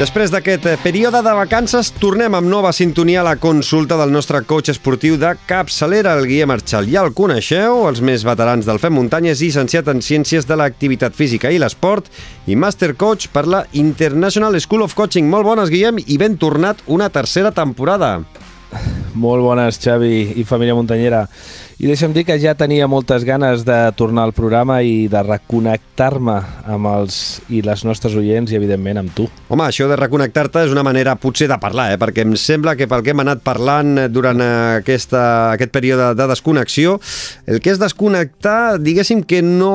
Després d'aquest eh, període de vacances, tornem amb nova sintonia a la consulta del nostre coach esportiu de capçalera, el Guillem Arxal. Ja el coneixeu, els més veterans del Fem Muntanya, és llicenciat en Ciències de l'Activitat Física i l'Esport i Master Coach per la International School of Coaching. Molt bones, Guillem, i ben tornat una tercera temporada. Molt bones, Xavi i família muntanyera. I deixa'm dir que ja tenia moltes ganes de tornar al programa i de reconnectar-me amb els i les nostres oients i, evidentment, amb tu. Home, això de reconnectar-te és una manera potser de parlar, eh? perquè em sembla que pel que hem anat parlant durant aquesta, aquest període de desconnexió, el que és desconnectar, diguéssim que no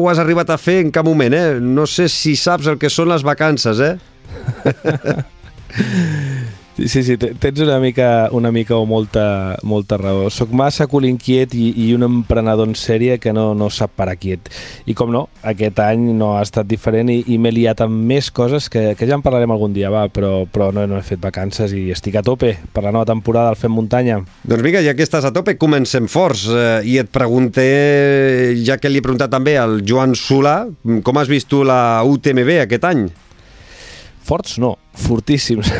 ho has arribat a fer en cap moment. Eh? No sé si saps el que són les vacances, eh? Sí, sí, tens una mica, una mica o molta, molta raó. Soc massa cul inquiet i, i un emprenedor en sèrie que no, no sap parar quiet. I com no, aquest any no ha estat diferent i, i m'he liat amb més coses que, que ja en parlarem algun dia, va, però, però no, no he fet vacances i estic a tope per la nova temporada del Fem Muntanya. Doncs vinga, ja que estàs a tope, comencem forts. Eh, I et pregunté, ja que li he preguntat també al Joan Solà, com has vist tu la UTMB aquest any? Forts no, fortíssims.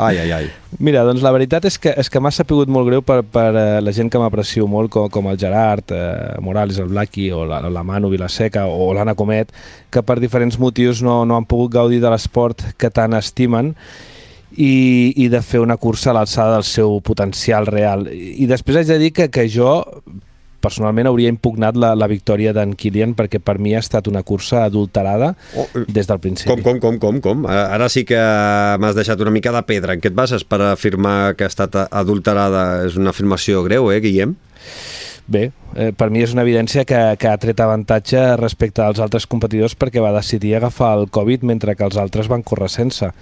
Ai, ai, ai. Mira, doncs la veritat és que, és que m'ha sapigut molt greu per, per uh, la gent que m'aprecio molt, com, com el Gerard, uh, Morales, el Blackie, o la, la Manu Vilaseca, o l'Anna Comet, que per diferents motius no, no han pogut gaudir de l'esport que tant estimen i, i de fer una cursa a l'alçada del seu potencial real. I després haig de dir que, que jo personalment hauria impugnat la, la victòria d'en Kilian perquè per mi ha estat una cursa adulterada oh, des del principi. Com, com, com, com, com? Ara sí que m'has deixat una mica de pedra. En què et bases per afirmar que ha estat adulterada? És una afirmació greu, eh, Guillem? Bé, eh, per mi és una evidència que, que ha tret avantatge respecte als altres competidors perquè va decidir agafar el Covid mentre que els altres van córrer sense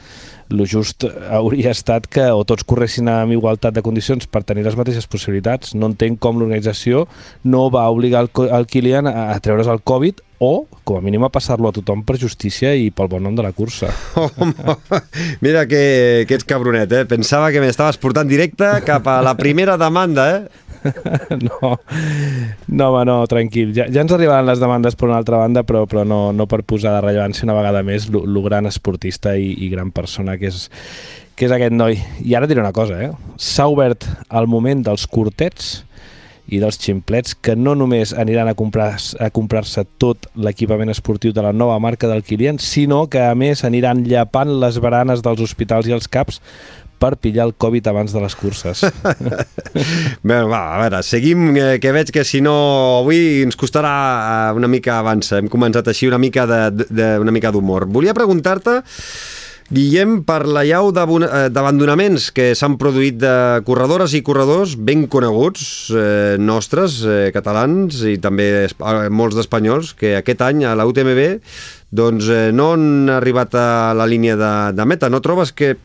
el just hauria estat que o tots corressin amb igualtat de condicions per tenir les mateixes possibilitats. No entenc com l'organització no va obligar el, el Kilian a, a treure's el Covid o, com a mínim, a passar-lo a tothom per justícia i pel bon nom de la cursa. Home, mira que, que ets cabronet, eh? Pensava que m'estaves portant directe cap a la primera demanda, eh? no, no, home, no, tranquil. Ja, ja ens arribaran les demandes per una altra banda, però, però no, no per posar de rellevància una vegada més el gran esportista i, i gran persona que és, que és aquest noi. I ara diré una cosa, eh? S'ha obert el moment dels curtets i dels ximplets que no només aniran a comprar-se a comprar tot l'equipament esportiu de la nova marca del Kilian, sinó que a més aniran llapant les baranes dels hospitals i els CAPs per pillar el Covid abans de les curses. Bé, va, a veure, seguim, eh, que veig que si no avui ens costarà eh, una mica abans. Hem començat així una mica d'humor. Volia preguntar-te Guillem, per la llau eh, d'abandonaments que s'han produït de corredores i corredors ben coneguts, eh, nostres, eh, catalans i també molts d'espanyols, que aquest any a la UTMB doncs, eh, no han arribat a la línia de, de meta. No trobes que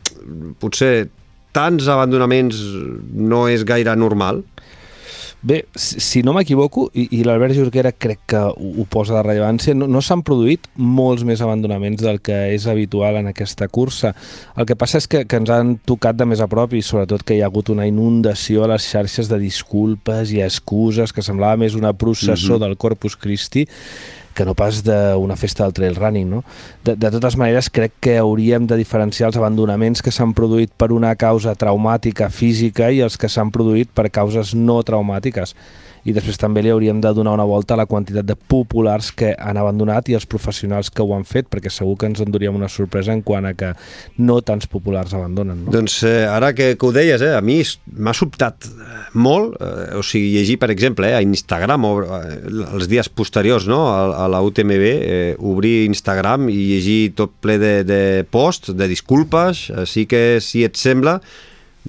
potser tants abandonaments no és gaire normal? Bé, si no m'equivoco, i, i l'Albert Jorquera crec que ho, ho posa de rellevància, no, no s'han produït molts més abandonaments del que és habitual en aquesta cursa. El que passa és que, que ens han tocat de més a prop i sobretot que hi ha hagut una inundació a les xarxes de disculpes i excuses que semblava més una processó uh -huh. del Corpus Christi que no pas d'una festa del trail running. No? De, de totes maneres, crec que hauríem de diferenciar els abandonaments que s'han produït per una causa traumàtica física i els que s'han produït per causes no traumàtiques i després també li hauríem de donar una volta a la quantitat de populars que han abandonat i els professionals que ho han fet, perquè segur que ens enduríem una sorpresa en quant a que no tants populars abandonen. No? Doncs eh, ara que, que ho deies, eh, a mi m'ha sobtat molt, eh, o sigui, llegir, per exemple, eh, a Instagram, o, eh, els dies posteriors no, a, a la UTMB, eh, obrir Instagram i llegir tot ple de, de posts, de disculpes, així que si et sembla,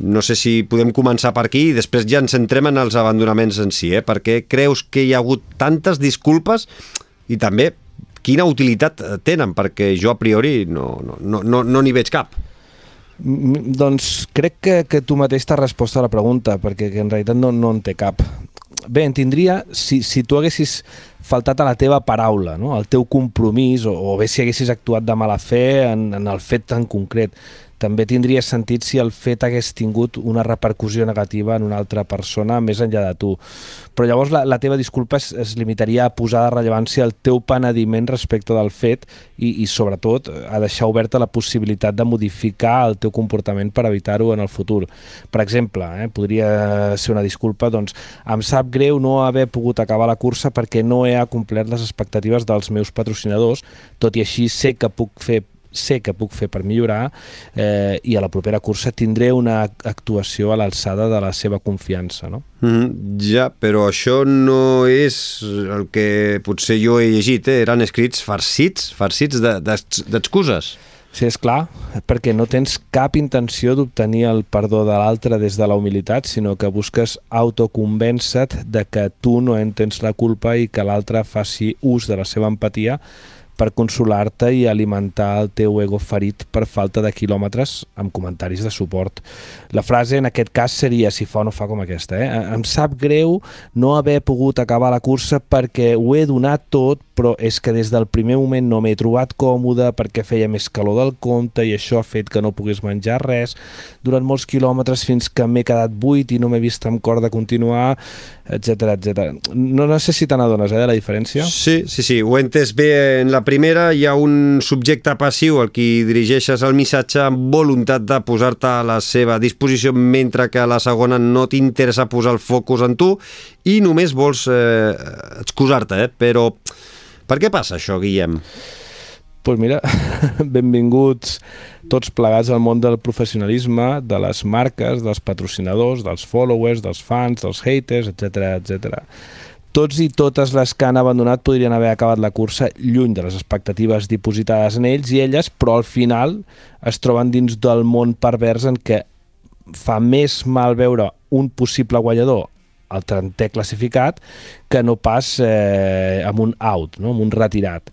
no sé si podem començar per aquí i després ja ens centrem en els abandonaments en si, eh? perquè creus que hi ha hagut tantes disculpes i també quina utilitat tenen, perquè jo a priori no n'hi no, no, no, no veig cap. Doncs crec que, que tu mateix t'has respost a la pregunta, perquè en realitat no, no en té cap. Bé, en tindria, si, si tu haguessis faltat a la teva paraula, no? al teu compromís, o, o bé si haguessis actuat de mala fe en, en el fet tan concret també tindria sentit si el fet hagués tingut una repercussió negativa en una altra persona més enllà de tu. Però llavors la, la teva disculpa es, es limitaria a posar de rellevància el teu penediment respecte del fet i, i sobretot a deixar oberta la possibilitat de modificar el teu comportament per evitar-ho en el futur. Per exemple, eh, podria ser una disculpa, doncs em sap greu no haver pogut acabar la cursa perquè no he acomplert les expectatives dels meus patrocinadors, tot i així sé que puc fer sé que puc fer per millorar eh, i a la propera cursa tindré una actuació a l'alçada de la seva confiança. No? Mm -hmm, ja, però això no és el que potser jo he llegit, eh? eren escrits farcits, farcits d'excuses. De, de, Sí, és clar, perquè no tens cap intenció d'obtenir el perdó de l'altre des de la humilitat, sinó que busques autoconvèncer de que tu no en tens la culpa i que l'altre faci ús de la seva empatia per consolar-te i alimentar el teu ego ferit per falta de quilòmetres amb comentaris de suport. La frase en aquest cas seria, si fa o no fa com aquesta, eh? em sap greu no haver pogut acabar la cursa perquè ho he donat tot, però és que des del primer moment no m'he trobat còmode perquè feia més calor del compte i això ha fet que no pogués menjar res durant molts quilòmetres fins que m'he quedat buit i no m'he vist amb cor de continuar, etc etc. No, no sé si te n'adones eh, de la diferència. Sí, sí, sí, ho he entès bé en la primera hi ha un subjecte passiu al qui dirigeixes el missatge amb voluntat de posar-te a la seva disposició mentre que la segona no t'interessa posar el focus en tu i només vols eh, excusar-te, eh? però per què passa això, Guillem? Doncs pues mira, benvinguts tots plegats al món del professionalisme, de les marques, dels patrocinadors, dels followers, dels fans, dels haters, etc etc. Tots i totes les que han abandonat podrien haver acabat la cursa lluny de les expectatives dipositades en ells i elles, però al final es troben dins del món pervers en què fa més mal veure un possible guanyador el trentè classificat que no pas eh, amb un out, no? amb un retirat.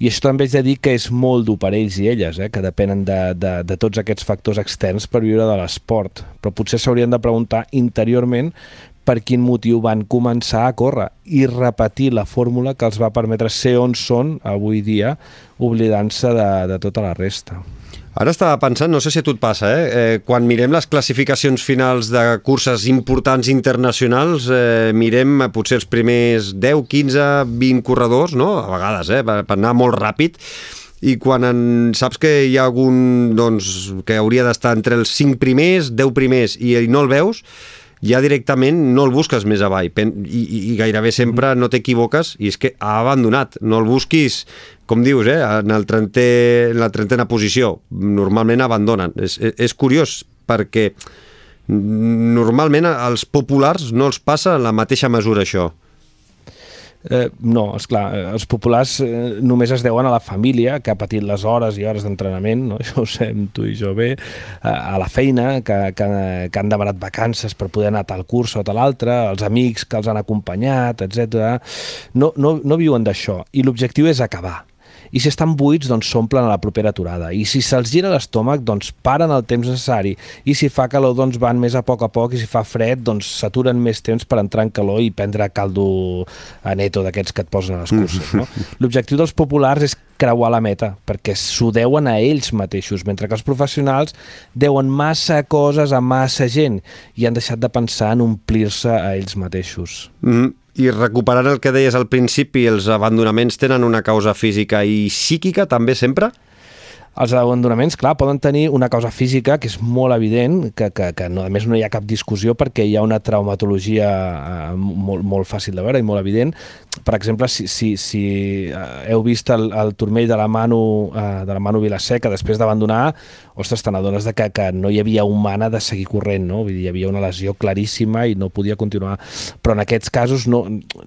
I això també és de dir que és molt dur per ells i elles, eh? que depenen de, de, de tots aquests factors externs per viure de l'esport. Però potser s'haurien de preguntar interiorment per quin motiu van començar a córrer i repetir la fórmula que els va permetre ser on són avui dia, oblidant-se de, de tota la resta. Ara estava pensant, no sé si a tu et passa, eh? eh quan mirem les classificacions finals de curses importants internacionals, eh, mirem potser els primers 10, 15, 20 corredors, no? a vegades, eh? per, per anar molt ràpid, i quan en, saps que hi ha algun doncs, que hauria d'estar entre els 5 primers, 10 primers, i, i no el veus, ja directament no el busques més avall. I, i gairebé sempre no t'equivoques i és que ha abandonat, no el busquis com dius, eh, en, el trentè, en la trentena posició. Normalment abandonen, és, és curiós perquè normalment als populars no els passa en la mateixa mesura això Eh, no, és clar, eh, els populars eh, només es deuen a la família que ha patit les hores i hores d'entrenament, no? això ho sabem tu i jo bé, a, a la feina, que, que, que han demanat vacances per poder anar a tal curs o tal altre, els amics que els han acompanyat, etc. No, no, no viuen d'això i l'objectiu és acabar i si estan buits, doncs s'omplen a la propera aturada. I si se'ls gira l'estómac, doncs paren el temps necessari. I si fa calor, doncs van més a poc a poc, i si fa fred, doncs s'aturen més temps per entrar en calor i prendre caldo a neto d'aquests que et posen a les curses. No? L'objectiu dels populars és creuar la meta, perquè s'ho deuen a ells mateixos, mentre que els professionals deuen massa coses a massa gent i han deixat de pensar en omplir-se a ells mateixos. Mm -hmm. I recuperant el que deies al principi, els abandonaments tenen una causa física i psíquica també sempre? Els abandonaments, clar, poden tenir una causa física que és molt evident, que, que, que no, a més no hi ha cap discussió perquè hi ha una traumatologia eh, molt, molt fàcil de veure i molt evident. Per exemple, si, si, si eh, heu vist el, el turmell de la Manu, eh, de la Manu Vilaseca després d'abandonar, ostres, te n'adones que, que no hi havia humana de seguir corrent, no? Vull dir, hi havia una lesió claríssima i no podia continuar. Però en aquests casos no,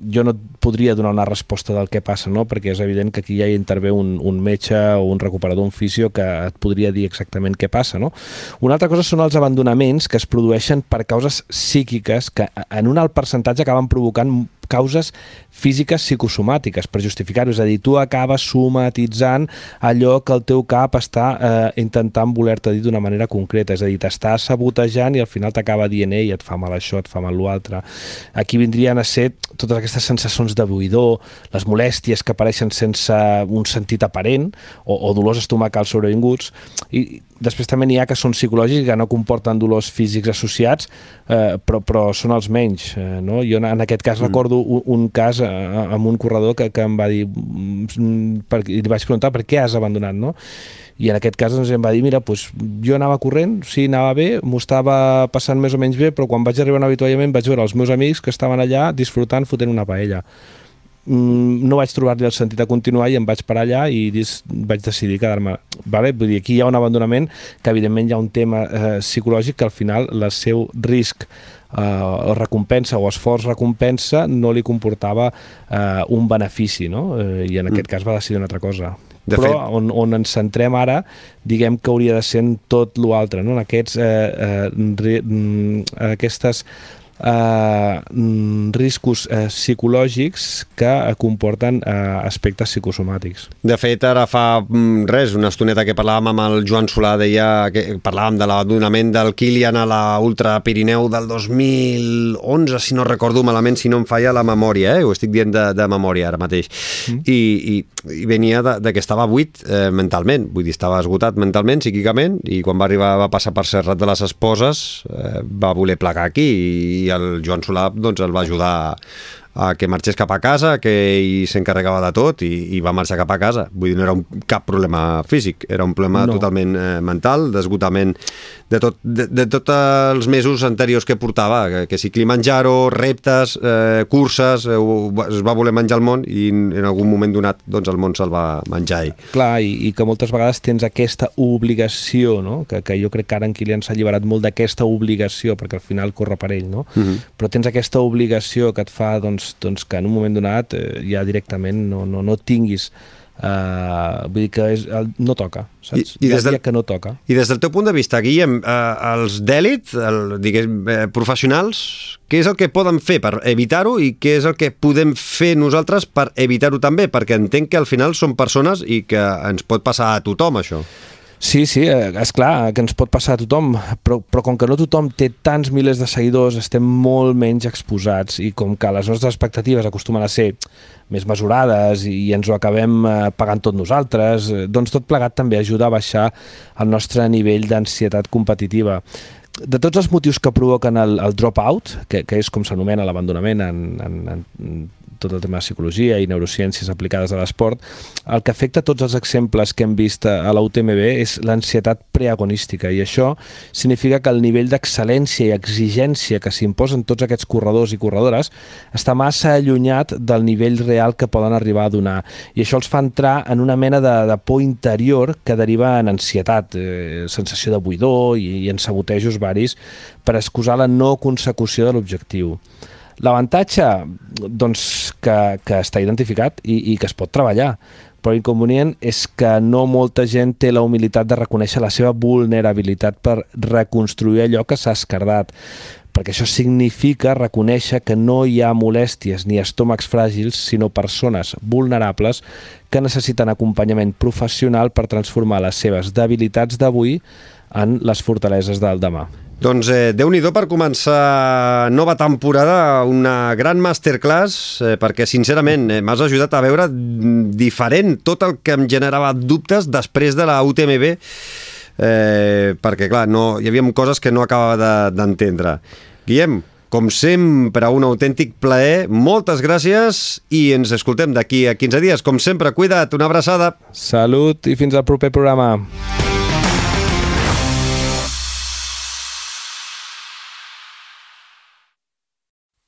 jo no podria donar una resposta del què passa, no? Perquè és evident que aquí ja hi intervé un, un metge o un recuperador, un definició que et podria dir exactament què passa. No? Una altra cosa són els abandonaments que es produeixen per causes psíquiques que en un alt percentatge acaben provocant causes físiques psicosomàtiques per justificar-ho, és a dir, tu acabes somatitzant allò que el teu cap està eh, intentant voler-te dir d'una manera concreta, és a dir, t'està sabotejant i al final t'acaba dient ei, et fa mal això, et fa mal l'altre. Aquí vindrien a ser totes aquestes sensacions de buidor, les molèsties que apareixen sense un sentit aparent o, o dolors estomacals sobrevinguts i després també n'hi ha que són psicològics que no comporten dolors físics associats eh, però, però són els menys eh, no? jo en aquest cas mm. recordo un, un cas amb un corredor que, que em va dir mm, per, i li vaig preguntar per què has abandonat no? i en aquest cas doncs, em va dir, mira, doncs, jo anava corrent, sí, anava bé, m'ho estava passant més o menys bé, però quan vaig arribar a un avituallament vaig veure els meus amics que estaven allà disfrutant fotent una paella mm, no vaig trobar-li el sentit de continuar i em vaig parar allà i vaig decidir quedar-me. Vale? Vull dir, aquí hi ha un abandonament que evidentment hi ha un tema eh, psicològic que al final el seu risc eh, recompensa o esforç recompensa no li comportava eh, un benefici, no? Eh, I en aquest mm. cas va decidir una altra cosa. De Però fet... on, on ens centrem ara, diguem que hauria de ser en tot l'altre, no? en aquests, eh, eh, mm, aquestes eh, mm, riscos eh, psicològics que eh, comporten eh, aspectes psicosomàtics. De fet, ara fa mm, res, una estoneta que parlàvem amb el Joan Solà, deia que parlàvem de l'abandonament del Kilian a la Ultra Pirineu del 2011, si no recordo malament, si no em falla la memòria, eh? ho estic dient de, de memòria ara mateix. Mm. I, i, I venia de, de que estava buit eh, mentalment, vull dir, estava esgotat mentalment, psíquicament, i quan va arribar va passar per Serrat de les Esposes, eh, va voler plegar aquí i el Joan Solà doncs, el va ajudar a que marxés cap a casa, que ell s'encarregava de tot i, i va marxar cap a casa. Vull dir, no era un, cap problema físic, era un problema no. totalment eh, mental, d'esgotament de, tot, de, de tots els mesos anteriors que portava, que, que si Kilimanjaro, reptes, eh, curses, eh, es va voler menjar el món i en algun moment donat doncs el món se'l va menjar ell. Clar, i, i que moltes vegades tens aquesta obligació, no? que, que jo crec que ara en Kilian s'ha alliberat molt d'aquesta obligació, perquè al final corre per ell, no? Uh mhm. -huh. però tens aquesta obligació que et fa doncs, doncs, doncs que en un moment donat eh, ja directament no, no, no tinguis Uh, vull dir que és, el, no toca, saps? I, i ha del, que no toca. I des del teu punt de vista, Guillem, uh, els d'èlit, diguem, uh, professionals, què és el que poden fer per evitar-ho i què és el que podem fer nosaltres per evitar-ho també? Perquè entenc que al final són persones i que ens pot passar a tothom, això. Sí, sí, eh, és clar que ens pot passar a tothom, però, però com que no tothom té tants milers de seguidors, estem molt menys exposats i com que les nostres expectatives acostumen a ser més mesurades i ens ho acabem eh, pagant tot nosaltres, eh, doncs tot plegat també ajuda a baixar el nostre nivell d'ansietat competitiva. De tots els motius que provoquen el, el dropout, que, que és com s'anomena l'abandonament en, en, en tot el tema de psicologia i neurociències aplicades a l'esport, el que afecta tots els exemples que hem vist a la UTMB és l'ansietat preagonística i això significa que el nivell d'excel·lència i exigència que s'imposen tots aquests corredors i corredores està massa allunyat del nivell real que poden arribar a donar i això els fa entrar en una mena de, de por interior que deriva en ansietat, eh, sensació de buidor i, i en sabotejos varis per excusar la no consecució de l'objectiu. L'avantatge, doncs, que, que està identificat i, i que es pot treballar, però l'inconvenient és que no molta gent té la humilitat de reconèixer la seva vulnerabilitat per reconstruir allò que s'ha escardat perquè això significa reconèixer que no hi ha molèsties ni estómacs fràgils, sinó persones vulnerables que necessiten acompanyament professional per transformar les seves debilitats d'avui en les fortaleses del demà. Doncs eh, déu nhi per començar nova temporada, una gran masterclass, eh, perquè sincerament eh, m'has ajudat a veure diferent tot el que em generava dubtes després de la UTMB, eh, perquè clar, no, hi havia coses que no acabava d'entendre. De, Guillem, com sempre, un autèntic plaer. Moltes gràcies i ens escoltem d'aquí a 15 dies. Com sempre, cuida't, una abraçada. Salut i fins al proper programa.